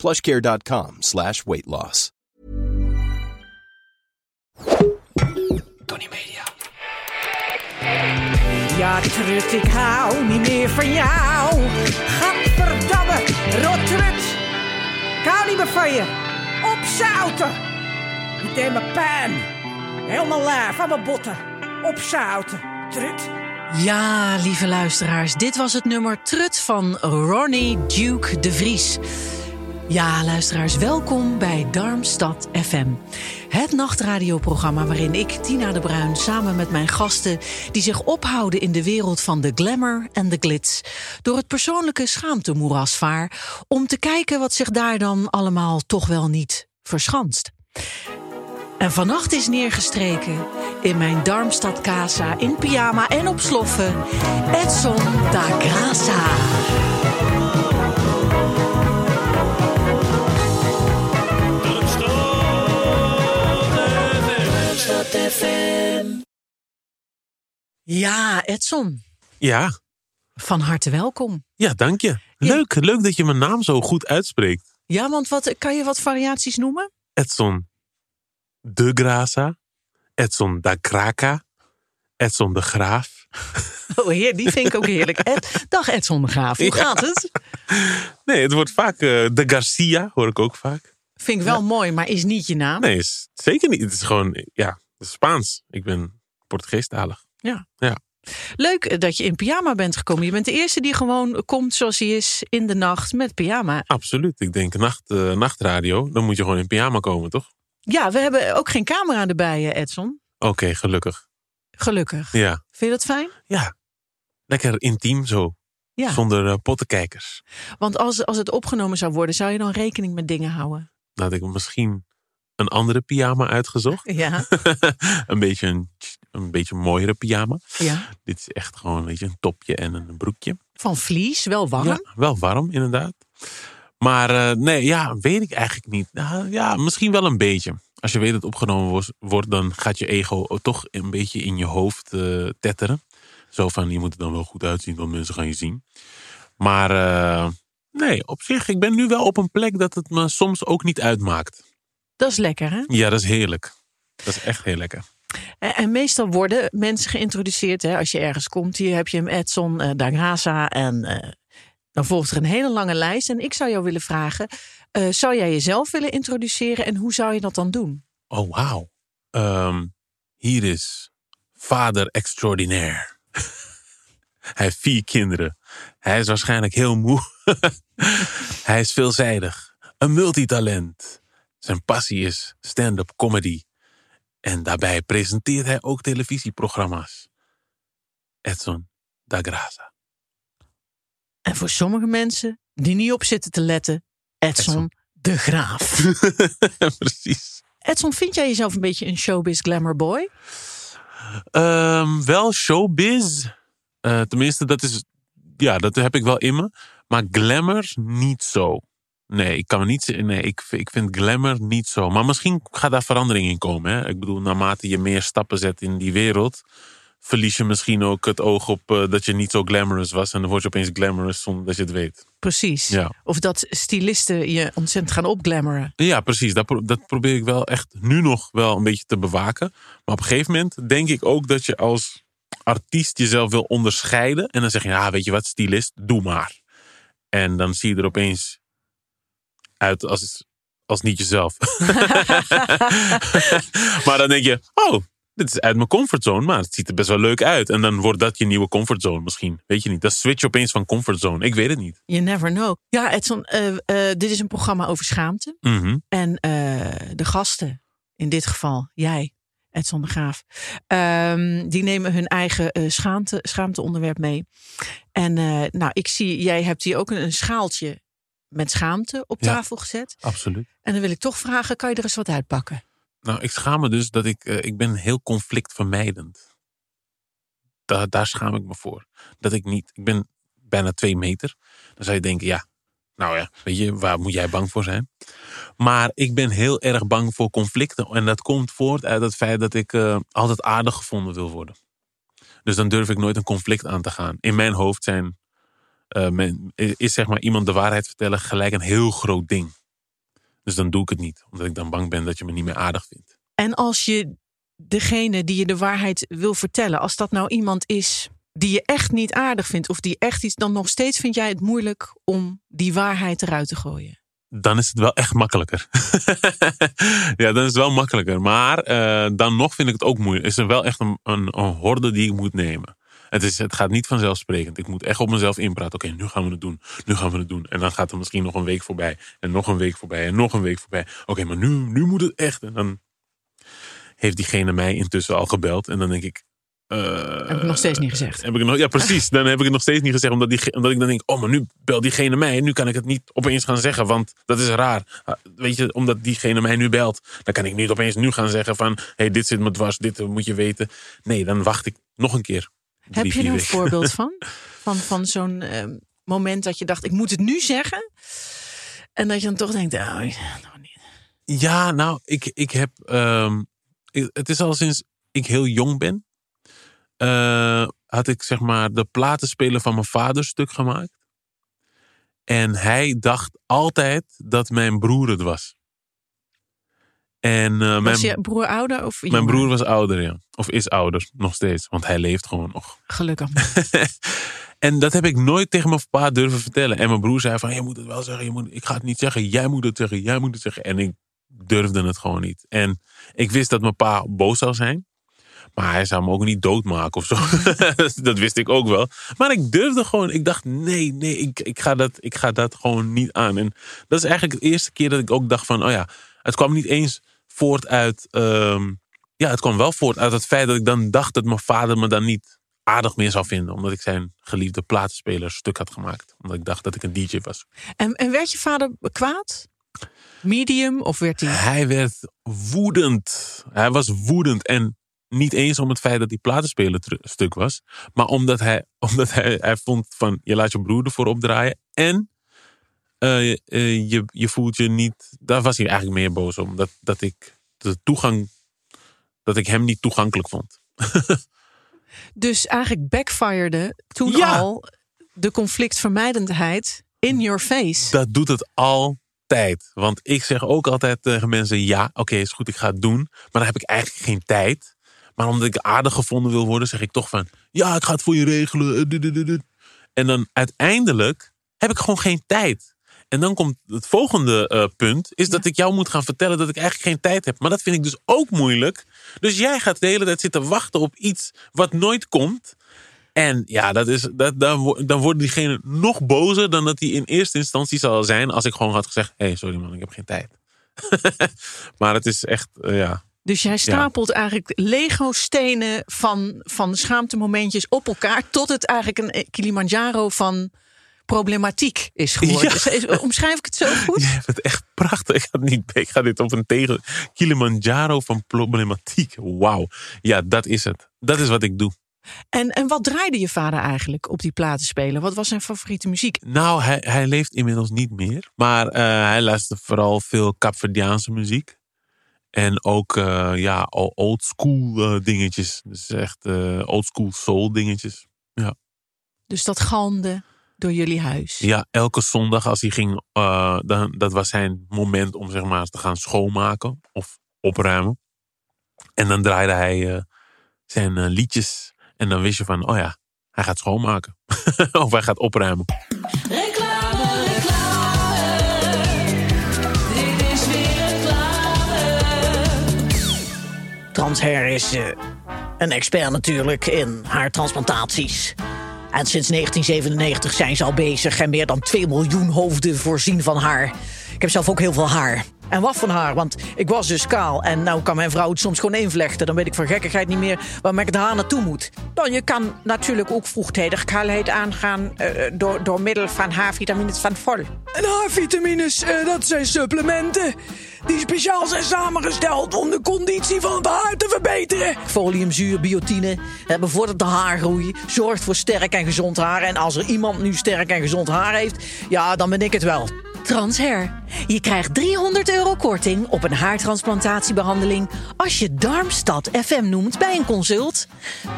plushcare.com slash weight loss. Tony Media. Ja, Trut, ik hou niet meer van jou. Gadverdamme, rottrut. Ik hou niet meer van je. Opzouten. Je deed me pijn. Helemaal laag van mijn botten. Opzouten. Trut. Ja, lieve luisteraars, dit was het nummer Trut van Ronnie Duke de Vries. Ja, luisteraars, welkom bij Darmstad FM. Het nachtradioprogramma waarin ik, Tina de Bruin, samen met mijn gasten... die zich ophouden in de wereld van de glamour en de glitz... door het persoonlijke schaamtemoeras vaar... om te kijken wat zich daar dan allemaal toch wel niet verschanst. En vannacht is neergestreken in mijn Darmstad Casa in pyjama en op sloffen Edson da Graça. Ja, Edson, Ja, van harte welkom. ja, dank je. Leuk, leuk dat je mijn naam zo goed uitspreekt. Ja, want wat, kan je wat variaties noemen? Edson de Graça, Edson da Kraka, Edson de Graaf. Oh heer, die vind ik ook heerlijk. Ed, dag Edson de Graaf, hoe Ja. gaat het? Nee, het wordt vaak eh, de Garcia, hoor ik ook vaak. Vind ik wel mooi, maar is niet je naam. Nee, is zeker niet. Het is gewoon, ja, Spaans. Ik ben Portugeestalig. Ja. Ja. Leuk eh, dat je in pyjama bent gekomen. Je bent de eerste die gewoon komt zoals hij is in de nacht met pyjama. Absoluut. Ik denk nacht, eh, nachtradio, dan moet je gewoon in pyjama komen, toch? Ja, we hebben ook geen camera erbij, eh, Edson. Oké, gelukkig. Gelukkig. Ja. Vind je dat fijn? Ja. Lekker intiem zo, Ja. zonder eh, pottenkijkers. Want als, als het opgenomen zou worden, zou je dan rekening met dingen houden? Dan had ik misschien een andere pyjama uitgezocht. Ja. een, beetje een, een beetje mooiere pyjama. ja. Dit is echt gewoon weet je, een topje en een broekje. Van vlies, wel warm. Ja, wel warm, inderdaad. Maar eh, nee, ja, weet ik eigenlijk niet. Nou, ja, misschien wel een beetje. Als je weet dat het opgenomen wordt, dan gaat je ego toch een beetje in je hoofd eh, tetteren. Zo van, je moet er dan wel goed uitzien, want mensen gaan je zien. Maar eh, nee, op zich, ik ben nu wel op een plek dat het me soms ook niet uitmaakt. Dat is lekker, hè? Ja, dat is heerlijk. Dat is echt heel lekker. En, meestal worden mensen geïntroduceerd. Hè? Als je ergens komt, hier heb je hem Edson Graça. En eh, dan volgt er een hele lange lijst. En ik zou jou willen vragen, eh, zou jij jezelf willen introduceren? En hoe zou je dat dan doen? Oh, wauw. Ehm, hier is vader extraordinair. Hij heeft vier kinderen. Hij is waarschijnlijk heel moe. Hij is veelzijdig. Een multitalent. Zijn passie is stand-up comedy. En daarbij presenteert hij ook televisieprogramma's. Edson da Graça. En voor sommige mensen die niet op zitten te letten, Edson, Edson. de Graaf. Precies. Edson, vind jij jezelf een beetje een showbiz glamour boy? Ehm, wel showbiz. Eh, tenminste, dat is. Ja, dat heb ik wel in me. Maar glamour niet zo. Nee, ik kan me niet. Nee, ik, ik vind glamour niet zo. Maar misschien gaat daar verandering in komen. Hè? Ik bedoel, naarmate je meer stappen zet in die wereld. verlies je misschien ook het oog op eh, dat je niet zo glamorous was. En dan word je opeens glamorous zonder dat je het weet. Precies. Ja. Of dat stylisten je ontzettend gaan opglamoren. Ja, precies. Dat, pro- dat probeer ik wel echt nu nog wel een beetje te bewaken. Maar op een gegeven moment denk ik ook dat je als artiest jezelf wil onderscheiden. En dan zeg je, ja, weet je wat, stylist, doe maar. En dan zie je er opeens uit als, als niet jezelf. maar dan denk je, oh, dit is uit mijn comfortzone, maar het ziet er best wel leuk uit. En dan wordt dat je nieuwe comfortzone misschien. Weet je niet, dan switch je opeens van comfortzone. Ik weet het niet. You never know. Ja, Edson, eh, eh, dit is een programma over schaamte. Mhm. En eh, de gasten, in dit geval jij, Edson de Graaf, ehm, die nemen hun eigen schaamte, schaamteonderwerp mee. En nou, ik zie, jij hebt hier ook een, een schaaltje met schaamte op Ja. tafel gezet. Absoluut. En dan wil ik toch vragen, kan je er eens wat uitpakken? Nou, ik schaam me dus dat ik, eh, ik ben heel conflictvermijdend. Daar, daar schaam ik me voor. Dat ik niet, ik ben bijna twee meter. Dan zou je denken, ja, nou ja, weet je, waar moet jij bang voor zijn? Maar ik ben heel erg bang voor conflicten. En dat komt voort uit het feit dat ik eh, altijd aardig gevonden wil worden. Dus dan durf ik nooit een conflict aan te gaan. In mijn hoofd zijn, men, is zeg maar iemand de waarheid vertellen gelijk een heel groot ding. Dus dan doe ik het niet, omdat ik dan bang ben dat je me niet meer aardig vindt. En als je degene die je de waarheid wil vertellen, als dat nou iemand is die je echt niet aardig vindt of die echt iets, dan nog steeds vind jij het moeilijk om die waarheid eruit te gooien. Dan is het wel echt makkelijker. ja, dan is het wel makkelijker. Maar eh, dan nog vind ik het ook moeilijk. Is er wel echt een, een, een horde die ik moet nemen. Het, is, het gaat niet vanzelfsprekend. Ik moet echt op mezelf inpraten. Oké, nu gaan we het doen. Nu gaan we het doen. En dan gaat er misschien nog een week voorbij. En nog een week voorbij. En nog een week voorbij. Oké, maar nu, nu moet het echt. En dan heeft diegene mij intussen al gebeld. En dan denk ik. eh, Heb ik nog steeds niet gezegd. Heb ik nog, ja, precies. Dan heb ik het nog steeds niet gezegd. Omdat, die, omdat ik dan denk, oh, maar nu belt diegene mij. En nu kan ik het niet opeens gaan zeggen, want dat is raar. Ah, Weet je, omdat diegene mij nu belt. Dan kan ik niet opeens nu gaan zeggen van... Hé, hey, dit zit me dwars, dit moet je weten. Nee, dan wacht ik nog een keer. Heb je er een voorbeeld van? Van, van zo'n eh, moment dat je dacht, ik moet het nu zeggen. En dat je dan toch denkt, oh, ja, nou niet. Ja, nou, ik, ik heb... ehm, ik- het is al sinds ik heel jong ben... eh, had ik zeg maar de platenspeler van mijn vader stuk gemaakt. En hij dacht altijd dat mijn broer het was. En eh, mijn, Was je broer ouder of mijn broer was ouder, ja. Of is ouder, nog steeds. Want hij leeft gewoon nog. Gelukkig. en dat heb ik nooit tegen mijn pa durven vertellen. En mijn broer zei van, je moet het wel zeggen. Je moet, ik ga het niet zeggen. Jij moet het zeggen. Jij moet het zeggen. En ik durfde het gewoon niet. En ik wist dat mijn pa boos zou zijn. Maar hij zou me ook niet doodmaken of zo. dat wist ik ook wel. Maar ik durfde gewoon. Ik dacht, nee, nee, ik, ik, ga dat, ik ga dat gewoon niet aan. En dat is eigenlijk de eerste keer dat ik ook dacht van, oh ja, het kwam niet eens voort uit. ehm, ja, het kwam wel voort uit het feit dat ik dan dacht dat mijn vader me dan niet aardig meer zou vinden. Omdat ik zijn geliefde platenspeler stuk had gemaakt. Omdat ik dacht dat ik een DJ was. En, en werd je vader kwaad? Medium of werd hij... Hij werd woedend. Hij was woedend. En niet eens om het feit dat die platenspeler stuk was. Maar omdat hij, omdat hij, hij vond van je laat je broer ervoor opdraaien. En eh, eh, je, je voelt je niet. Daar was hij eigenlijk meer boos om. Dat, dat ik de toegang. Dat ik hem niet toegankelijk vond. Dus eigenlijk backfired toen Ja. al de conflictvermijdendheid in your face. Dat doet het altijd. Want ik zeg ook altijd tegen mensen: ja, oké, is goed, ik ga het doen. Maar dan heb ik eigenlijk geen tijd. Maar omdat ik aardig gevonden wil worden, zeg ik toch van: ja, ik ga het voor je regelen. eh. En dan uiteindelijk heb ik gewoon geen tijd. En dan komt het volgende eh, punt: is dat ik jou moet gaan vertellen dat ik eigenlijk geen tijd heb. Maar dat vind ik dus ook moeilijk. Dus jij gaat de hele tijd zitten wachten op iets wat nooit komt. En ja, dat is, dat, dan, dan wordt diegene nog bozer dan dat hij in eerste instantie zal zijn als ik gewoon had gezegd: hé, hey, sorry man, ik heb geen tijd. maar het is echt, eh, ja. Dus jij stapelt eigenlijk Lego-stenen van, van schaamtemomentjes op elkaar... tot het eigenlijk een Kilimanjaro van problematiek is geworden. Ja. Omschrijf ik het zo goed? Je hebt het echt prachtig. Ik ga, niet, ik ga dit op een tegen. Kilimanjaro van problematiek. Wauw. Ja, dat is het. Dat is wat ik doe. En, en wat draaide je vader eigenlijk op die platen spelen? Wat was zijn favoriete muziek? Nou, hij, hij leeft inmiddels niet meer. Maar eh, hij luistert vooral veel Capverdiaanse muziek. En ook eh, ja, o- old school eh, dingetjes. Dus echt eh old school soul dingetjes. Dus dat galmde door jullie huis. Ja, elke zondag als hij ging, eh, dan, dat was zijn moment om zeg maar te gaan schoonmaken of opruimen. En dan draaide hij eh, zijn eh, liedjes. En dan wist je van, oh ja, hij gaat schoonmaken. of hij gaat opruimen. Reclame, reclame. Dit is weer reclame. Transhair is een expert natuurlijk in haartransplantaties. En sinds 1997 zijn ze al bezig en meer dan 2 miljoen hoofden voorzien van haar. Ik heb zelf ook heel veel haar. En wat van haar, want ik was dus kaal. En nou kan mijn vrouw het soms gewoon invlechten. Dan weet ik van gekkigheid niet meer waar met het haar naartoe moet. Nou, je kan natuurlijk ook vroegtijdig kaalheid aangaan... eh, door, door middel van H-vitamines van vol. En H-vitamines, eh, dat zijn supplementen... die speciaal zijn samengesteld om de conditie van het haar te verbeteren. Foliumzuur, biotine, eh, bevordert de haargroei... zorgt voor sterk en gezond haar. En als er iemand nu sterk en gezond haar heeft... ja, dan ben ik het wel. Transhair. Je krijgt 300 euro korting op een haartransplantatiebehandeling als je Darmstad FM noemt bij een consult.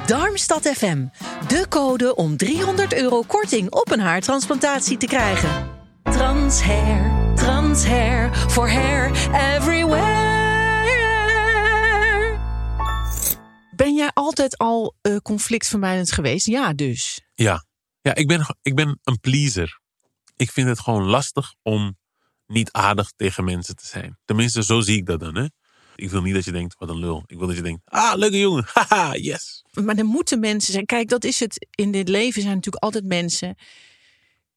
Darmstad FM, de code om 300 euro korting op een haartransplantatie te krijgen. Transhair, transhair, for hair everywhere. Ben jij altijd al eh, conflictvermijdend geweest? Ja, dus. Ja, ja ik, ben, ik ben een pleaser. Ik vind het gewoon lastig om niet aardig tegen mensen te zijn. Tenminste, zo zie ik dat dan. Hè? Ik wil niet dat je denkt, wat een lul. Ik wil dat je denkt, ah, leuke jongen. Haha, yes. Maar er moeten mensen zijn. Kijk, dat is het. In dit leven zijn natuurlijk altijd mensen.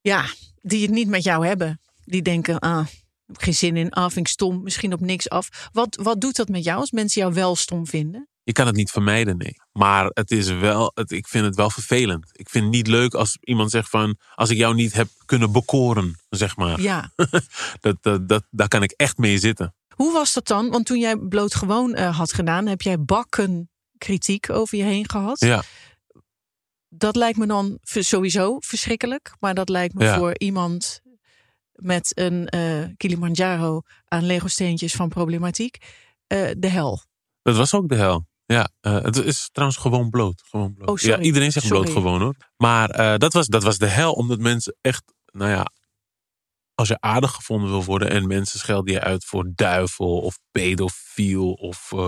Ja, die het niet met jou hebben. Die denken, ah, heb geen zin in. Vind ik stom. Misschien op niks af. Wat, wat doet dat met jou als mensen jou wel stom vinden? Je kan het niet vermijden, nee. Maar het is wel, het, ik vind het wel vervelend. Ik vind het niet leuk als iemand zegt van... als ik jou niet heb kunnen bekoren, zeg maar. Ja. dat, dat, dat, daar kan ik echt mee zitten. Hoe was dat dan? Want toen jij bloot gewoon eh, had gedaan, heb jij bakken kritiek over je heen gehad. Ja, Dat lijkt me dan sowieso verschrikkelijk. Maar dat lijkt me Ja. voor iemand met een eh Kilimanjaro aan Lego-steentjes van problematiek eh, de hel. dat was ook de hel. Ja, eh, het is trouwens gewoon bloot. Gewoon bloot. Oh. Ja, iedereen zegt bloot gewoon hoor. Maar eh, dat, was, dat was de hel, omdat mensen echt, nou ja, als je aardig gevonden wil worden en mensen schelden je uit voor duivel of pedofiel of, eh,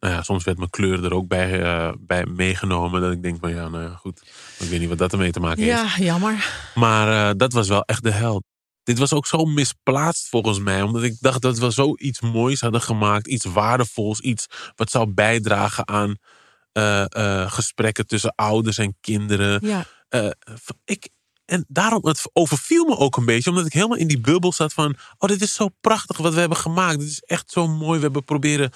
nou ja, soms werd mijn kleur er ook bij, bij meegenomen. Dat ik denk van ja, nou ja, goed, ik weet niet wat dat ermee te maken heeft. Ja, jammer. Maar dat was wel echt de hel. Dit was ook zo misplaatst volgens mij. Omdat ik dacht dat we zoiets moois hadden gemaakt. Iets waardevols. Iets wat zou bijdragen aan eh, eh, gesprekken tussen ouders en kinderen. Ja. Eh, ik, en daarom, het overviel me ook een beetje. Omdat ik helemaal in die bubbel zat van... Oh, dit is zo prachtig wat we hebben gemaakt. Dit is echt zo mooi. We hebben proberen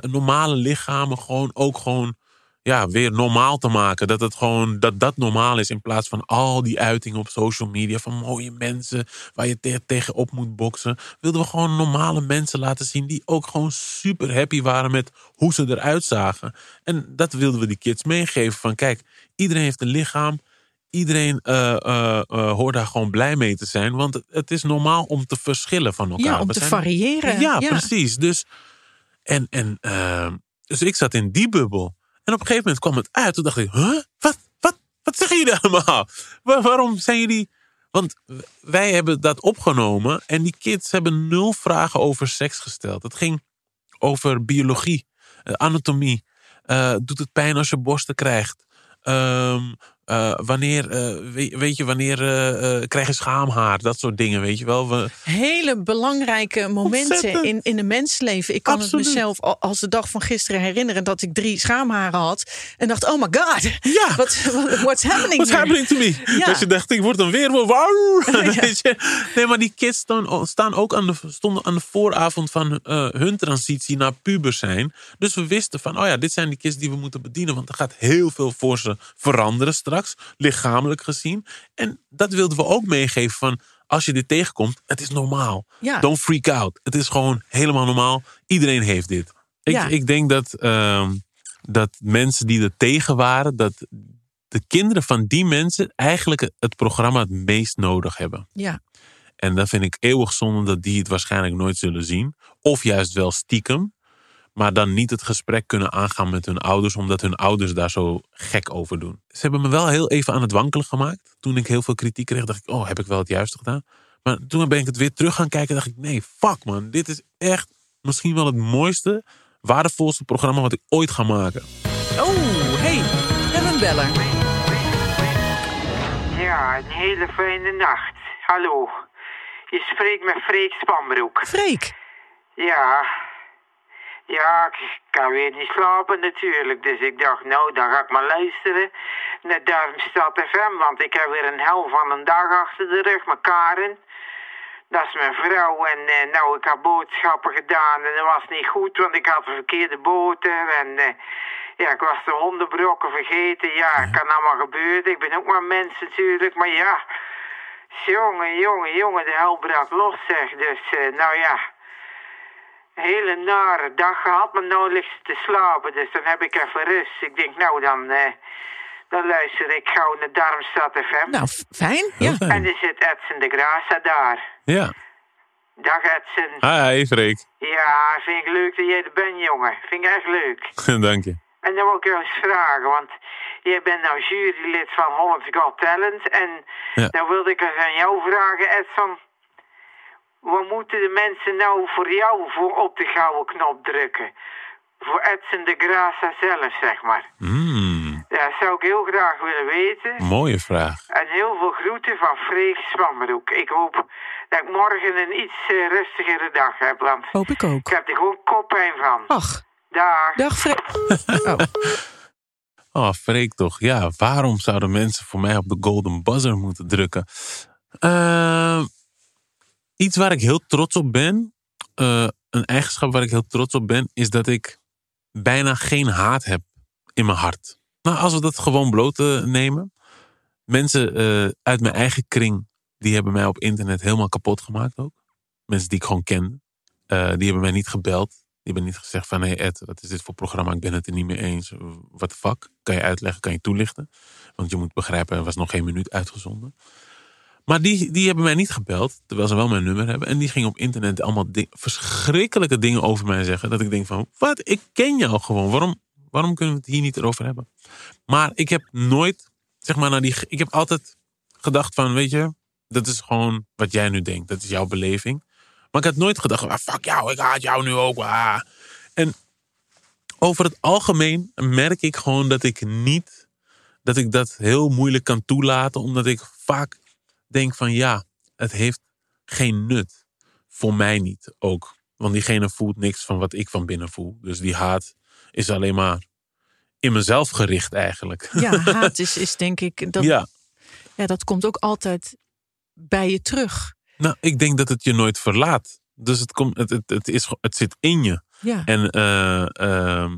normale lichamen gewoon ook gewoon ja, weer normaal te maken. Dat het gewoon dat dat normaal is in plaats van al die uitingen op social media van mooie mensen waar je te- tegenop moet boksen. Wilden we gewoon normale mensen laten zien die ook gewoon super happy waren met hoe ze eruit zagen. En dat wilden we die kids meegeven van kijk, iedereen heeft een lichaam. Iedereen eh, eh, eh, hoort daar gewoon blij mee te zijn. Want het, is normaal om te verschillen van elkaar. ja, om We te zijn- variëren. ja, precies. Dus, en, en, dus ik zat in die bubbel. En op een gegeven moment kwam het uit. Toen dacht ik, huh? Wat, wat, wat zeggen jullie allemaal? Wa- waarom zijn jullie... Want wij hebben dat opgenomen. En die kids hebben nul vragen over seks gesteld. Het ging over biologie, eh, anatomie. Eh, doet het pijn als je borsten krijgt? Ehm, eh, wanneer, eh, weet, weet je, wanneer eh, krijg je schaamhaar? Dat soort dingen, weet je wel. We, Hele belangrijke momenten Ontzettend. in, in een mensleven. Ik kan Absoluut. het mezelf al- als de dag van gisteren herinneren dat ik drie schaamharen had. En dacht, oh my god, Ja. wat- what's happening What's here? happening to me? Ja. Dus je dacht, ik word een weerwolf. Wauw. Ja. Weet je? Nee, maar die kids staan, staan ook aan de, stonden aan de vooravond van hun transitie naar puber zijn. Dus we wisten van, oh ja, dit zijn die kids die we moeten bedienen. Want er gaat heel veel voor ze veranderen straks, lichamelijk gezien. En dat wilden we ook meegeven van, als je dit tegenkomt, het is normaal. Ja. Don't freak out. Het is gewoon helemaal normaal. Iedereen heeft dit. Ik, Ja. ik denk dat, ehm, dat mensen die er tegen waren, dat de kinderen van die mensen eigenlijk het programma het meest nodig hebben. Ja, En dat vind ik eeuwig zonde dat die het waarschijnlijk nooit zullen zien. Of juist wel stiekem. Maar dan niet het gesprek kunnen aangaan met hun ouders, omdat hun ouders daar zo gek over doen. Ze hebben me wel heel even aan het wankelen gemaakt. Toen ik heel veel kritiek kreeg, dacht ik, oh, heb ik wel het juiste gedaan? Maar toen ben ik het weer terug gaan kijken, dacht ik, nee, fuck man. Dit is echt misschien wel het mooiste, waardevolste programma wat ik ooit ga maken. Oh, hey, we hebben een beller. Ja, een hele fijne nacht. Hallo. Je spreekt met Freek Spanbroek. Freek. Ja. Ja, ik kan weer niet slapen natuurlijk. Dus ik dacht, nou, dan ga ik maar luisteren naar Darmstad FM. Want ik heb weer een hel van een dag achter de rug met Karen. Dat is mijn vrouw. En eh, nou, ik had boodschappen gedaan en dat was niet goed, want ik had de verkeerde boter. En eh, ja, ik was de hondenbrokken vergeten. Ja, kan allemaal gebeuren. Ik ben ook maar mens natuurlijk, maar ja. Jongen, jongen, jongen, de hel brak los zeg. Dus, eh, nou ja. Een hele nare dag gehad, maar nou ligt ze te slapen. Dus dan heb ik even rust. Ik denk, nou dan, eh, dan luister ik gauw naar Darmstad FM. Nou, fijn. Ja. fijn. En er zit Edson de Grasa daar. Ja. Dag Edson. Hi, Freek. Ja, vind ik leuk dat jij er bent, jongen. Vind ik echt leuk. Dank je. En dan wil ik jou eens vragen, want jij bent nou jurylid van Holland's Got Talent. En Ja. dan wilde ik eens aan jou vragen, Edson. Wat moeten de mensen nou voor jou voor op de gouden knop drukken? Voor Edson de Grasa zelf, zeg maar. Mm, Ja, dat zou ik heel graag willen weten. mooie vraag. En heel veel groeten van Freek Swammeroek. Ik hoop dat ik morgen een iets eh, rustigere dag heb, want Hoop ik ook. ik heb er gewoon koppijn van. Ach, Dag. dag Fred. Oh, Oh, Freek toch. Ja, waarom zouden mensen voor mij op de golden buzzer moeten drukken? Eh, iets waar ik heel trots op ben, eh, een eigenschap waar ik heel trots op ben, is dat ik bijna geen haat heb in mijn hart. Nou, als we dat gewoon bloot eh, nemen. Mensen eh, uit mijn eigen kring, die hebben mij op internet helemaal kapot gemaakt ook. Mensen die ik gewoon kende. Die hebben mij niet gebeld. Die hebben niet gezegd van, hé hey Ed, wat is dit voor programma? Ik ben het er niet mee eens. Wat de fuck? Kan je uitleggen? Kan je toelichten? Want je moet begrijpen, er was nog geen minuut uitgezonden. Maar die, die hebben mij niet gebeld, terwijl ze wel mijn nummer hebben. En die gingen op internet allemaal verschrikkelijke dingen over mij zeggen. Dat ik denk van, wat? Ik ken jou gewoon. Waarom, waarom kunnen we het hier niet erover hebben? Maar ik heb nooit, zeg maar, naar die, ik heb altijd gedacht van, weet je, dat is gewoon wat jij nu denkt. Dat is jouw beleving. Maar ik had nooit gedacht, ah, fuck jou, ik haat jou nu ook. Ah. En over het algemeen merk ik gewoon dat ik niet, dat ik dat heel moeilijk kan toelaten. Omdat ik vaak denk van ja, het heeft geen nut. Voor mij niet ook. Want diegene voelt niks van wat ik van binnen voel. Dus die haat is alleen maar in mezelf gericht eigenlijk. ja, haat is, is denk ik... Dat, ja. ja, dat komt ook altijd bij je terug. nou, ik denk dat het je nooit verlaat. Dus het, komt, het, het, het, is, het zit in je. Ja. En eh, ehm,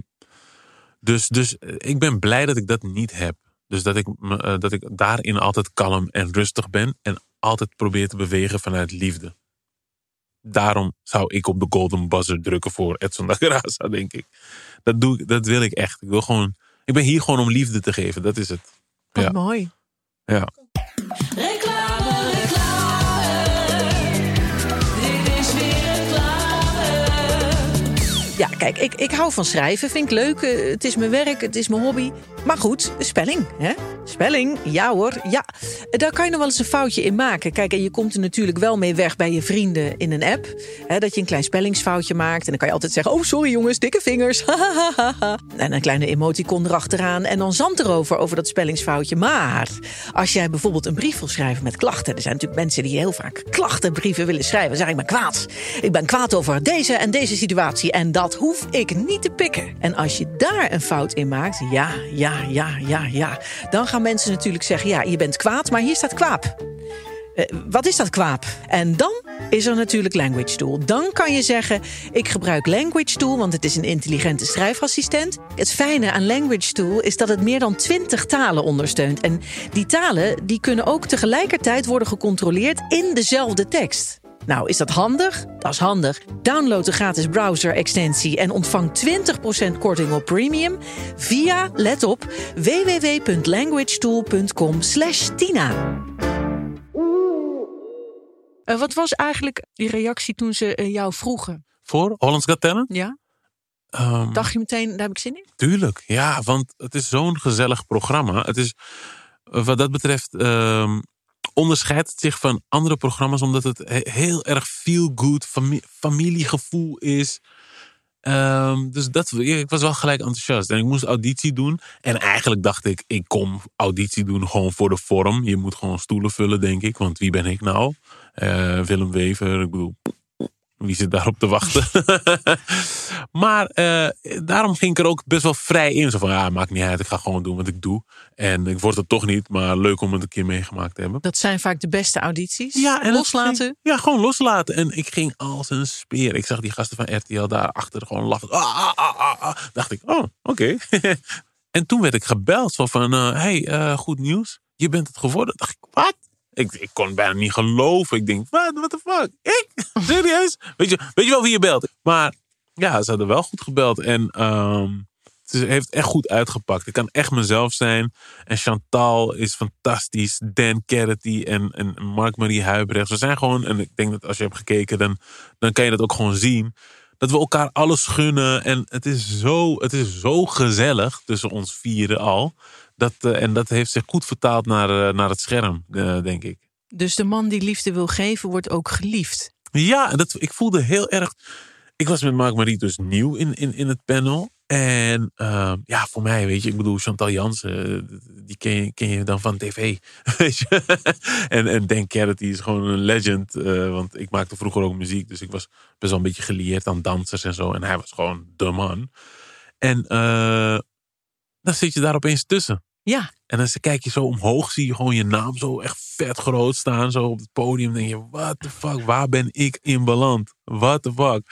dus, dus eh, ik ben blij dat ik dat niet heb. Dus dat ik, eh, dat ik daarin altijd kalm en rustig ben. En altijd probeer te bewegen vanuit liefde. Daarom zou ik op de golden buzzer drukken voor Edson da Graça, denk ik. Dat, doe ik. dat wil ik echt. Ik, wil gewoon, ik ben hier gewoon om liefde te geven. Dat is het. Wat Ja. mooi. Ja. Reclame, reclame. Dit is weer reclame. Ja, kijk, ik, ik hou van schrijven. Vind ik leuk. Eh, Het is mijn werk, het is mijn hobby. Maar goed, spelling, hè? Spelling, ja hoor, ja. Daar kan je nog wel eens een foutje in maken. Kijk, en je komt er natuurlijk wel mee weg bij je vrienden in een app. Hè, dat je een klein spellingsfoutje maakt. En dan kan je altijd zeggen, oh sorry jongens, dikke vingers. en een kleine emoticon erachteraan. En dan zand erover, over dat spellingsfoutje. Maar als jij bijvoorbeeld een brief wil schrijven met klachten. Er zijn natuurlijk mensen die heel vaak klachtenbrieven willen schrijven. Dan zeg ik, ben kwaad. Ik ben kwaad over deze en deze situatie. En dat hoef ik niet te pikken. En als je daar een fout in maakt, ja, ja, ja, ja, ja. Dan gaan mensen natuurlijk zeggen, ja, je bent kwaad, maar hier staat kwaap. Eh, wat is dat kwaap? En dan is er natuurlijk Language Tool. Dan kan je zeggen, ik gebruik Language Tool... want het is een intelligente schrijfassistent. Het fijne aan Language Tool is dat het meer dan 20 talen ondersteunt. En die talen die kunnen ook tegelijkertijd worden gecontroleerd... in dezelfde tekst. Nou, is dat handig? Dat is handig. Download de gratis browser-extensie en ontvang 20% korting op premium via, let op, www.languagetool.com slash Tina. Eh, wat was eigenlijk die reactie toen ze eh, jou vroegen? Voor Hollands Got Talent? Ja? Ehm, Dacht je meteen, daar heb ik zin in? Tuurlijk, ja, want het is zo'n gezellig programma. Het is, eh, wat dat betreft, ehm, onderscheidt het zich van andere programma's omdat het he- heel erg feel-good fami- familiegevoel is. Ehm, dus dat, ik was wel gelijk enthousiast. En ik moest auditie doen. En eigenlijk dacht ik, ik kom auditie doen gewoon voor de vorm. Je moet gewoon stoelen vullen, denk ik. Want wie ben ik nou? Eh, Willem Wever, ik bedoel, wie zit daarop te wachten? maar eh, daarom ging ik er ook best wel vrij in. Zo van, ja, maakt niet uit, ik ga gewoon doen wat ik doe. En ik word het toch niet, maar leuk om het een keer meegemaakt te hebben. Dat zijn vaak de beste audities. Ja, en Loslaten. ging- ja, gewoon loslaten. En ik ging als een speer. Ik zag die gasten van RTL daar achter gewoon lachen. Ah, ah, ah, ah, ah. Dacht ik, oh, oké. en toen werd ik gebeld. Zo van, eh, hey, eh, goed nieuws. Je bent het geworden. Dacht ik, wat? Ik, ik kon bijna niet geloven. Ik denk, wat, what the fuck? Ik? Serieus? Weet je, weet je wel wie je belt? Maar ja, ze hadden wel goed gebeld. En ehm, het heeft echt goed uitgepakt. Ik kan echt mezelf zijn. En Chantal is fantastisch. Dan Carity en, en Mark-Marie Huibrecht. We zijn gewoon, en ik denk dat als je hebt gekeken, dan, dan kan je dat ook gewoon zien. Dat we elkaar alles gunnen. En het is zo, het is zo gezellig tussen ons vieren al. Dat, eh, en dat heeft zich goed vertaald naar, eh, naar het scherm, eh, denk ik. Dus de man die liefde wil geven, wordt ook geliefd. Ja, dat, ik voelde heel erg. Ik was met Mark Marie dus nieuw in, in, in het panel. En ehm, ja, voor mij, weet je, ik bedoel, Chantal Jansen, die ken je, ken je dan van tv. Weet je? en, en Dan Carrot, die is gewoon een legend. want ik maakte vroeger ook muziek, dus ik was best wel een beetje gelieerd aan dansers en zo. En hij was gewoon de man. En dan zit je daar opeens tussen. Ja, En dan kijk je zo omhoog, zie je gewoon je naam zo echt vet groot staan. Zo op het podium. denk je, what the fuck, waar ben ik in beland? What the fuck?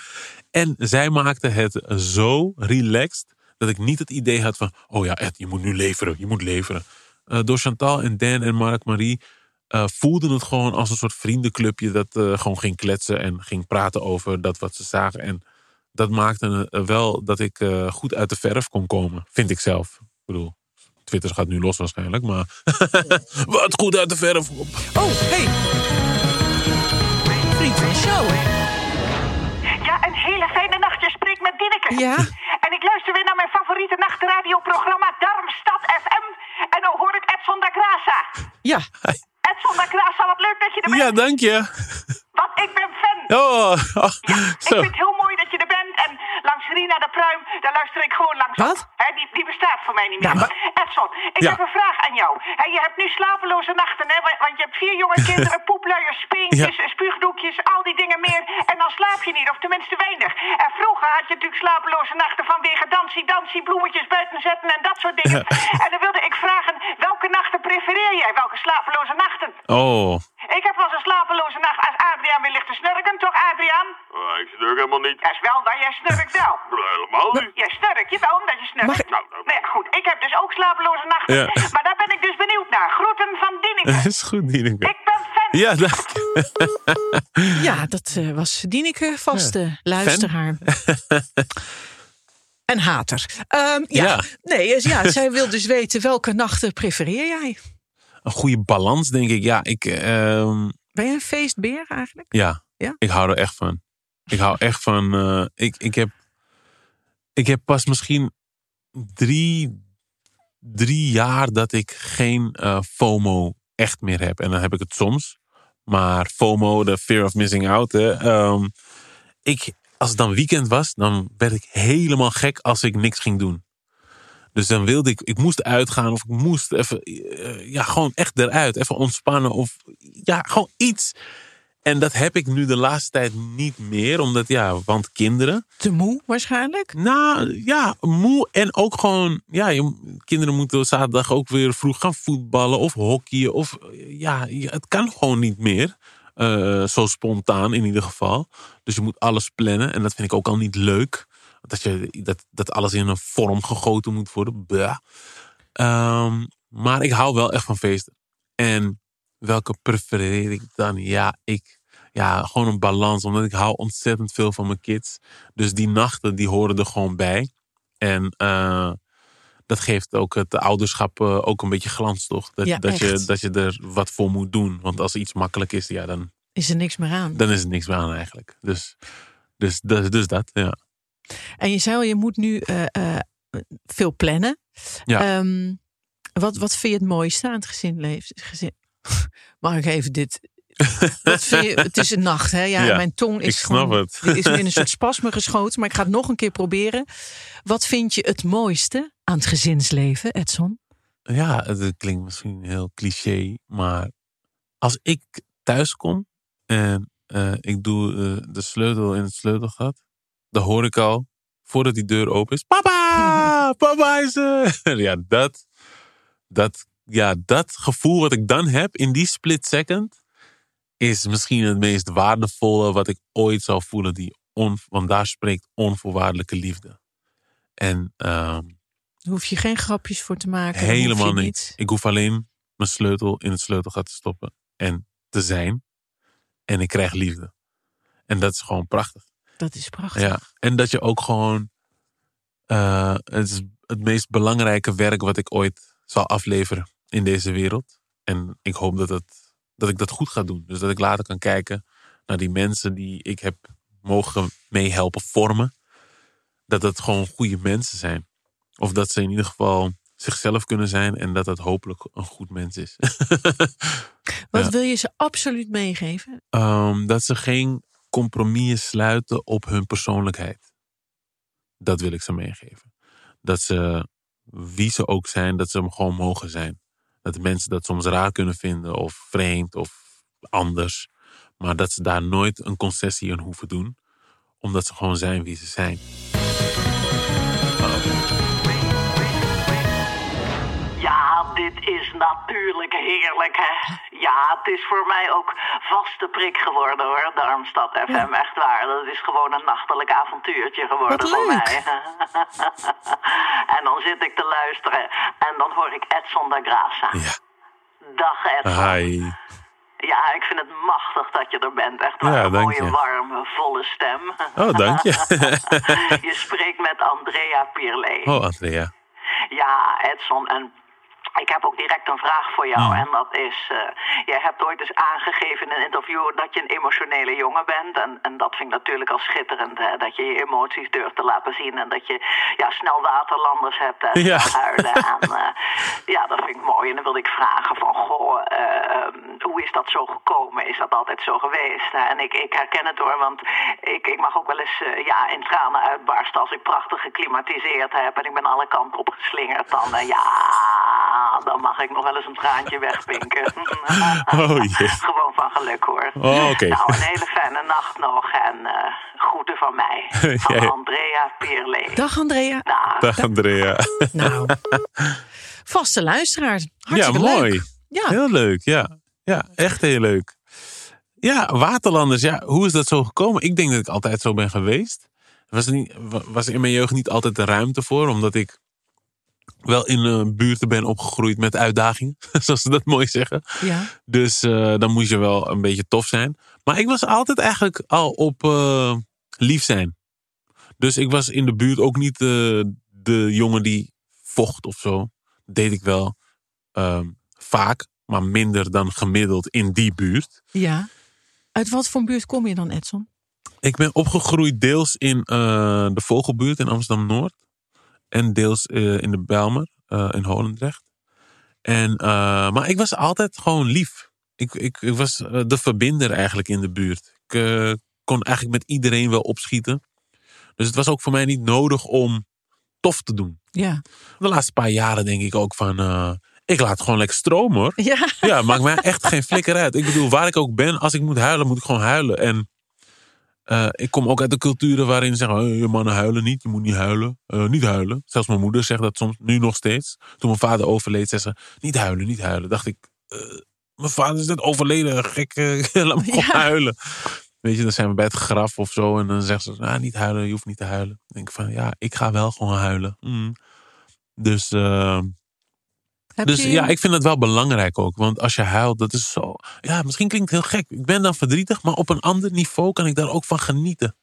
En zij maakte het zo relaxed. Dat ik niet het idee had van, oh ja Ed, je moet nu leveren. Je moet leveren. Eh, door Chantal en Dan en Mark Marie eh, voelden het gewoon als een soort vriendenclubje. Dat eh, gewoon ging kletsen en ging praten over dat wat ze zagen. En dat maakte eh, wel dat ik eh, goed uit de verf kon komen. Vind ik zelf. Ik bedoel, Twitter gaat nu los waarschijnlijk, maar wat goed uit de verf. Oh, hey. Vriend van de show. Ja, een hele fijne nacht. Je spreekt met Dineke. Ja? En ik luister weer naar mijn favoriete nachtradioprogramma Darmstad FM. En dan hoor ik Edson da Graça. Ja. Edson da Graça, wat leuk dat je er bent. Ja, dank je. Want ik ben fan. Oh, oh, Ik vind het heel mooi dat je er bent. Rina de Pruim, daar luister ik gewoon langs. Wat? Die, die bestaat voor mij niet meer. Ja, maar- Edson, ik Ja. heb een vraag aan jou. Hè, je hebt nu slapeloze nachten, hè? Want, je hebt vier jonge kinderen, poepluiers, speentjes, spuugdoekjes, al die dingen meer. En dan slaap je niet, of tenminste weinig. En vroeger had je natuurlijk slapeloze nachten vanwege dansie, dansie, bloemetjes buiten zetten en dat soort dingen. En dan wilde ik vragen, welke nachten prefereer jij? Welke slapeloze nachten? Oh, Ik heb wel eens een slapeloze nacht als Adriaan weer ligt te snurken, toch Adriaan? Ah, ik snurk helemaal niet. Dat is wel waar, jij snurkt wel. Helemaal niet. Jij snurkt, je wel omdat je snurkt. Mag ik- Nou, nou. Nee, goed, ik heb dus ook slapeloze nachten. Ja. Maar daar ben ik dus benieuwd naar. Groeten van Dineke. dat is goed, Dieneke. Ik ben fan. Ja, dank Ja, dat eh, was Dieneke, vaste luisteraar. En hater. Ehm, ja. Ja. Nee, dus ja, zij wil dus weten welke nachten prefereer jij? Een goede balans, denk ik. Ja, ik, ehm, Ben je een feestbeer eigenlijk? ja, Ja? ik hou er echt van. Ik hou echt van. eh, ik, ik, heb, ik heb pas misschien drie, drie jaar dat ik geen eh, FOMO echt meer heb. En dan heb ik het soms. Maar FOMO, de fear of missing out. Hè, ehm, ik, als het dan weekend was, dan werd ik helemaal gek als ik niks ging doen. Dus dan wilde ik, ik moest uitgaan of ik moest even, eh, ja, gewoon echt eruit. Even ontspannen of ja, gewoon iets. En dat heb ik nu de laatste tijd niet meer, omdat ja, want kinderen. Te moe waarschijnlijk? Nou ja, moe en ook gewoon, ja, je, kinderen moeten zaterdag ook weer vroeg gaan voetballen of hockeyen. Of ja, je- het kan gewoon niet meer. Eh, zo spontaan in ieder geval. Dus je moet alles plannen en dat vind ik ook al niet leuk. Dat, je, dat, dat alles in een vorm gegoten moet worden. Ehm, maar ik hou wel echt van feesten. En welke prefereer ik dan? Ja, ik, ja, gewoon een balans. Omdat ik hou ontzettend veel van mijn kids. Dus die nachten, die horen er gewoon bij. En eh, dat geeft ook het ouderschap eh, ook een beetje glans, toch? Dat, Ja, dat, je, dat je er wat voor moet doen. Want als iets makkelijk is, ja, dan, Is er niks meer aan. dan is het niks meer aan eigenlijk. Dus, dus, dus, dus dat, ja. En je zei al, je moet nu eh, eh, veel plannen. Ja. Ehm, wat, wat vind je het mooiste aan het gezinleven? Gezin... Mag ik even dit... Wat vind je... Het is een nacht, hè? Ja, Ja, mijn tong is gewoon... is in een soort spasme geschoten, maar ik ga het nog een keer proberen. Wat vind je het mooiste aan het gezinsleven, Edson? Ja, het klinkt misschien heel cliché, maar als ik thuis kom en eh, ik doe de sleutel in het sleutelgat. Dan hoor ik al, voordat die deur open is... Papa! Papa is er! ja, dat, dat, ja, dat gevoel wat ik dan heb in die split second... is misschien het meest waardevolle wat ik ooit zal voelen. Die on, want daar spreekt onvoorwaardelijke liefde. En ehm, Daar hoef je geen grapjes voor te maken. helemaal niet. Ik hoef alleen mijn sleutel in het sleutelgat te stoppen. En te zijn. En ik krijg liefde. En dat is gewoon prachtig. Dat is prachtig. Ja, en dat je ook gewoon. eh, het is het meest belangrijke werk wat ik ooit zal afleveren in deze wereld. En ik hoop dat, het, dat ik dat goed ga doen. Dus dat ik later kan kijken naar die mensen die ik heb mogen meehelpen vormen. Dat dat gewoon goede mensen zijn. Of dat ze in ieder geval zichzelf kunnen zijn en dat dat hopelijk een goed mens is. Wat Ja. wil je ze absoluut meegeven? Ehm, dat ze geen compromissen sluiten op hun persoonlijkheid. Dat wil ik ze meegeven. Dat ze, wie ze ook zijn, dat ze hem gewoon mogen zijn. Dat mensen dat soms raar kunnen vinden of vreemd of anders. Maar dat ze daar nooit een concessie in hoeven doen. Omdat ze gewoon zijn wie ze zijn. Natuurlijk heerlijk, hè? Ja, het is voor mij ook vaste prik geworden, hoor, Darmstad FM. Echt waar, dat is gewoon een nachtelijk avontuurtje geworden Wat voor leuk. mij. en dan zit ik te luisteren en dan hoor ik Edson da Graça. Ja. Dag, Edson. Hi. Ja, ik vind het machtig dat je er bent. Echt waar, Ja, een mooie, warme, volle stem. Oh, dank je. je spreekt met Andrea Pierlet. oh, Andrea. Ja, Edson. En ik heb ook direct een vraag voor jou. Hmm. En dat is, eh, jij hebt ooit eens aangegeven in een interview dat je een emotionele jongen bent. En, en dat vind ik natuurlijk al schitterend. Hè? Dat je je emoties durft te laten zien. En dat je ja, snel waterlanders hebt en Ja. huilen. en, ja, dat vind ik mooi. En dan wilde ik vragen van, goh, eh, ehm, hoe is dat zo gekomen? Is dat altijd zo geweest? En ik, ik herken het hoor, want ik, ik mag ook wel eens eh, ja, in tranen uitbarsten als ik prachtig geklimatiseerd heb. En ik ben alle kanten op geslingerd. Dan, eh, ja, dan mag ik nog wel eens een traantje wegpinken. Oh, jee. Gewoon van geluk hoor. Oh, oké. Nou, een hele fijne nacht nog. En eh, groeten van mij. Van Andrea Pierlet. Dag Andrea. Dag. Dag Andrea. Nou, vaste luisteraar. Ja, Hartstikke mooi. leuk. Ja, Heel leuk, ja. Ja, echt heel leuk. Ja, Waterlanders, ja, hoe is dat zo gekomen? Ik denk dat ik altijd zo ben geweest. Was er, niet, wa- was er in mijn jeugd niet altijd de ruimte voor, omdat ik wel in een buurten ben opgegroeid met uitdagingen, zoals ze dat mooi zeggen. ja. Dus eh, dan moest je wel een beetje tof zijn. Maar ik was altijd eigenlijk al op eh, lief zijn. Dus ik was in de buurt ook niet eh, de jongen die vocht of zo. Deed ik wel ehm, vaak, maar minder dan gemiddeld in die buurt. ja. Uit wat voor buurt kom je dan, Edson? Ik ben opgegroeid deels in eh, de Vogelbuurt in Amsterdam-Noord. En deels eh, in de Bijlmer eh, in Holendrecht. En, eh, maar ik was altijd gewoon lief. Ik, ik, ik was de verbinder eigenlijk in de buurt. Ik kon eigenlijk met iedereen wel opschieten. Dus het was ook voor mij niet nodig om tof te doen. Ja. De laatste paar jaren denk ik ook van... ik laat gewoon lekker stromen hoor. Ja. Ja, maakt mij echt geen flikker uit. Ik bedoel, waar ik ook ben, als ik moet huilen, moet ik gewoon huilen. En eh, ik kom ook uit de culturen waarin ze zeggen: "Eh, je mannen huilen niet, je moet niet huilen. Eh, niet huilen. Zelfs mijn moeder zegt dat soms, nu nog steeds. Toen mijn vader overleed, zei ze: niet huilen, niet huilen. Dacht ik: eh, mijn vader is net overleden, gek, laat me gewoon Ja. huilen. Weet je, dan zijn we bij het graf of zo. En dan zegt ze: ah, niet huilen, je hoeft niet te huilen. Dan denk ik van ja, ik ga wel gewoon huilen. Mm. Dus. Heb dus je- ja, ik vind het wel belangrijk ook. Want als je huilt, dat is zo. Ja, misschien klinkt het heel gek. Ik ben dan verdrietig, maar op een ander niveau kan ik daar ook van genieten.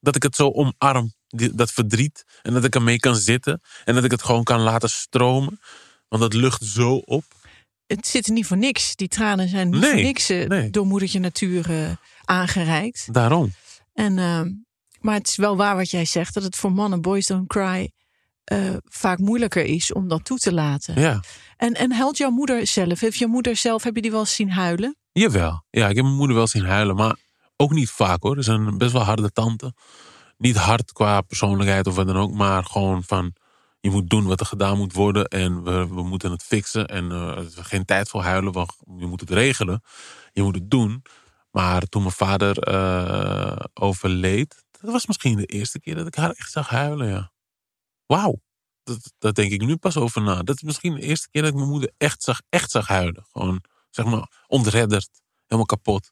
Dat ik het zo omarm, dat verdriet. En dat ik ermee kan zitten. En dat ik het gewoon kan laten stromen. Want dat lucht zo op. Het zit er niet voor niks. Die tranen zijn niet Nee, voor niks eh, nee. door moedertje natuur eh, aangereikt. Daarom. En, ehm, maar het is wel waar wat jij zegt. Dat het voor mannen, boys don't cry, eh, vaak moeilijker is om dat toe te laten. Ja, En, en huilt jouw moeder zelf? Heeft jouw moeder zelf, heb je die wel eens zien huilen? jawel. Ja, ik heb mijn moeder wel zien huilen. Maar ook niet vaak hoor. Ze is een best wel harde tante. Niet hard qua persoonlijkheid of wat dan ook. Maar gewoon van. Je moet doen wat er gedaan moet worden. En we, we moeten het fixen. En is geen tijd voor huilen. Want je moet het regelen. Je moet het doen. Maar toen mijn vader eh, overleed, dat was misschien de eerste keer dat ik haar echt zag huilen, ja. Wauw. Dat, dat denk ik nu pas over na. Dat is misschien de eerste keer dat ik mijn moeder echt zag, echt zag huilen. Gewoon, zeg maar, ontredderd. Helemaal kapot.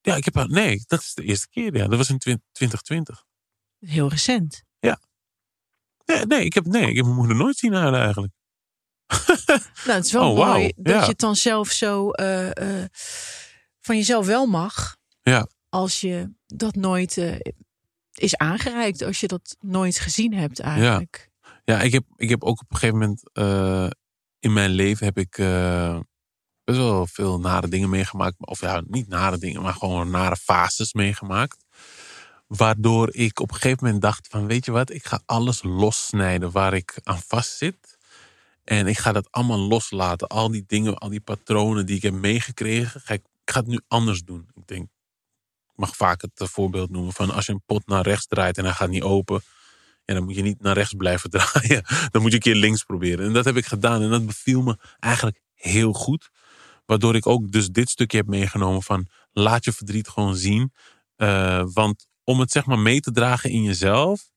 Ja, ik heb haar... Nee, dat is de eerste keer, ja. Dat was in 2020. Heel recent. Nee, nee, ik heb, nee, ik heb mijn moeder nooit zien huilen eigenlijk. Nou, het is wel Oh, mooi dat Ja. je het dan zelf zo eh, eh, van jezelf wel mag. Ja. Als je dat nooit eh, is aangereikt. Als je dat nooit gezien hebt eigenlijk. Ja, ik heb, ik heb ook op een gegeven moment eh, in mijn leven heb ik eh, best wel veel nare dingen meegemaakt. Of ja, niet nare dingen, maar gewoon nare fases meegemaakt. Waardoor ik op een gegeven moment dacht van, weet je wat, ik ga alles lossnijden waar ik aan vastzit. En ik ga dat allemaal loslaten. Al die dingen, al die patronen die ik heb meegekregen, ga ik, ik ga het nu anders doen. Ik denk, mag vaak het eh, voorbeeld noemen van als je een pot naar rechts draait en hij gaat niet open. Ja, dan moet je niet naar rechts blijven draaien. Dan moet je een keer links proberen. En dat heb ik gedaan. En dat beviel me eigenlijk heel goed. Waardoor ik ook dus dit stukje heb meegenomen van laat je verdriet gewoon zien. Eh, want om het zeg maar mee te dragen in jezelf.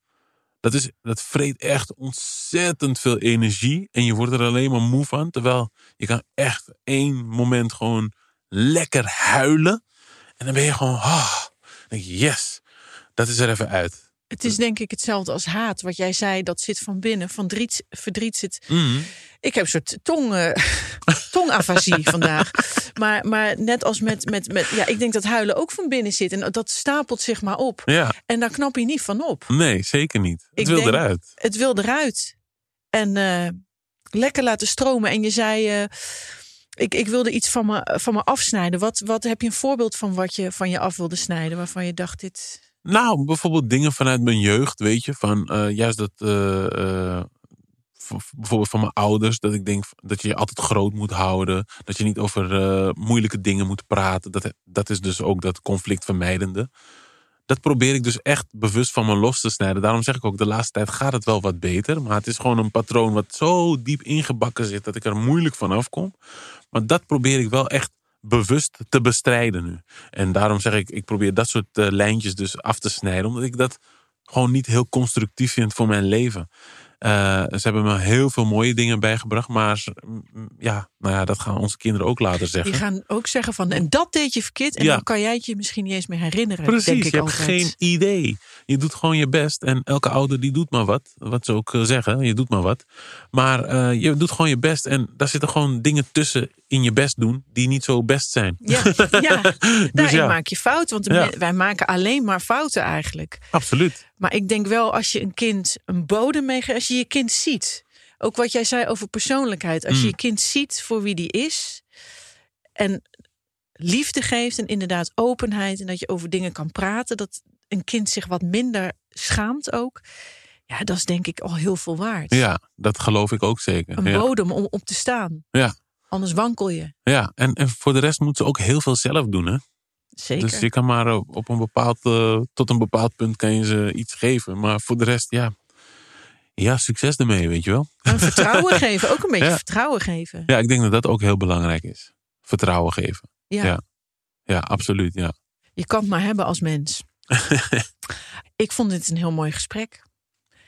Dat, is, dat vreet echt ontzettend veel energie. En je wordt er alleen maar moe van. Terwijl je kan echt één moment gewoon lekker huilen. En dan ben je gewoon, dan denk je, yes, dat is er even uit. Het is denk ik hetzelfde als haat. Wat jij zei, dat zit van binnen. Van verdriet, verdriet zit... Mhm. Ik heb een soort tong, tongafasie vandaag. Maar, maar net als met, met, met... Ja, ik denk dat huilen ook van binnen zit. En dat stapelt zich maar op. Ja, En daar knap je niet van op. nee, zeker niet. Het Ik wil denk- eruit. Het wil eruit. En eh, lekker laten stromen. En je zei... eh, ik, ik wilde iets van me, van me afsnijden. Wat, wat heb je een voorbeeld van wat je van je af wilde snijden? Waarvan je dacht, dit... Nou, bijvoorbeeld dingen vanuit mijn jeugd, weet je. Van eh, juist dat, eh, eh, bijvoorbeeld van mijn ouders, dat ik denk dat je je altijd groot moet houden. Dat je niet over moeilijke dingen moet praten. Dat, dat is dus ook dat conflictvermijdende. Dat probeer ik dus echt bewust van me los te snijden. Daarom zeg ik ook, de laatste tijd gaat het wel wat beter. Maar het is gewoon een patroon wat zo diep ingebakken zit dat ik er moeilijk van afkom. Maar dat probeer ik wel echt bewust te bestrijden nu. En daarom zeg ik, ik probeer dat soort eh, lijntjes dus af te snijden. Omdat ik dat gewoon niet heel constructief vind voor mijn leven. Eh, ze hebben me heel veel mooie dingen bijgebracht. Maar ja, nou ja, dat gaan onze kinderen ook later zeggen. Die gaan ook zeggen van, en dat deed je verkeerd. En Ja. dan kan jij het je misschien niet eens meer herinneren. denk Precies, ik je hebt geen idee. Je doet gewoon je best. En elke ouder die doet maar wat. Wat ze ook eh, zeggen, je doet maar wat. Maar eh, je doet gewoon je best. En daar zitten gewoon dingen tussen in je best doen die niet zo best zijn. Ja, ja. Dus daarin ja. maak je fouten. Want Ja. wij maken alleen maar fouten eigenlijk. Absoluut. Maar ik denk wel als je een kind een bodem meegeeft, als je je kind ziet. Ook wat jij zei over persoonlijkheid. Als je Mm. je kind ziet voor wie die is. En liefde geeft en inderdaad openheid. En dat je over dingen kan praten. Dat een kind zich wat minder schaamt ook. Ja, dat is denk ik al heel veel waard. Ja, dat geloof ik ook zeker. Een ja. bodem om op te staan. Ja. Anders wankel je. Ja, en, en voor de rest moeten ze ook heel veel zelf doen. Hè? Zeker. Dus je kan maar op op een bepaald, eh, tot een bepaald punt kan je ze iets geven. Maar voor de rest, ja, ja succes ermee, weet je wel. En vertrouwen geven. Ook een beetje Ja. vertrouwen geven. Ja, ik denk dat dat ook heel belangrijk is. Vertrouwen geven. Ja. Ja. Ja, absoluut, ja. Je kan het maar hebben als mens. ik vond dit een heel mooi gesprek.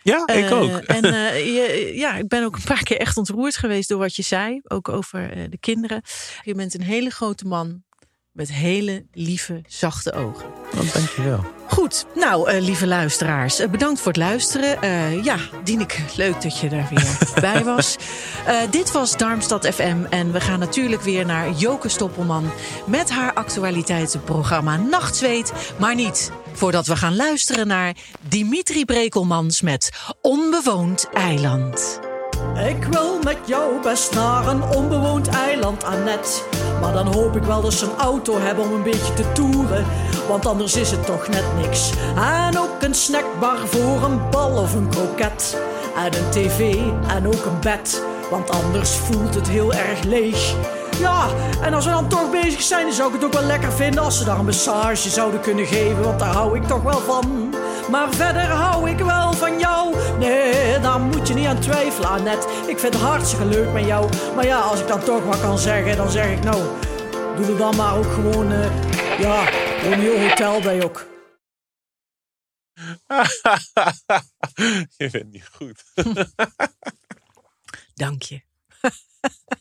Ja, ik Eh, ook. En eh, je, ja, ik ben ook een paar keer echt ontroerd geweest door wat je zei. Ook over eh, de kinderen. Je bent een hele grote man met hele lieve, zachte ogen. Oh, dankjewel. Goed, nou, eh, lieve luisteraars, eh, bedankt voor het luisteren. Eh, ja, Dieneke, leuk dat je er weer bij was. Dit was Darmstad FM en we gaan natuurlijk weer naar Joke Stoppelman... met haar actualiteitenprogramma Nachtzweet. Maar niet voordat we gaan luisteren naar Dimitri Brekelmans met Onbewoond Eiland. Ik wil met jou best naar een onbewoond eiland, Annette. Maar dan hoop ik wel dat ze een auto hebben om een beetje te toeren. Want anders is het toch net niks. En ook een snackbar voor een bal of een kroket. En een tv en ook een bed. Want anders voelt het heel erg leeg. Ja, en als we dan toch bezig zijn, dan zou ik het ook wel lekker vinden als ze daar een massage zouden kunnen geven. Want daar hou ik toch wel van. Maar verder hou ik wel van jou. Nee, daar moet je niet aan twijfelen, Annette. Ik vind het hartstikke leuk met jou. Maar ja, als ik dan toch wat kan zeggen, dan zeg ik nou. Doe er dan maar ook gewoon, eh, Ja, Romeo Hotel ben je ook. je bent niet goed. Dank je.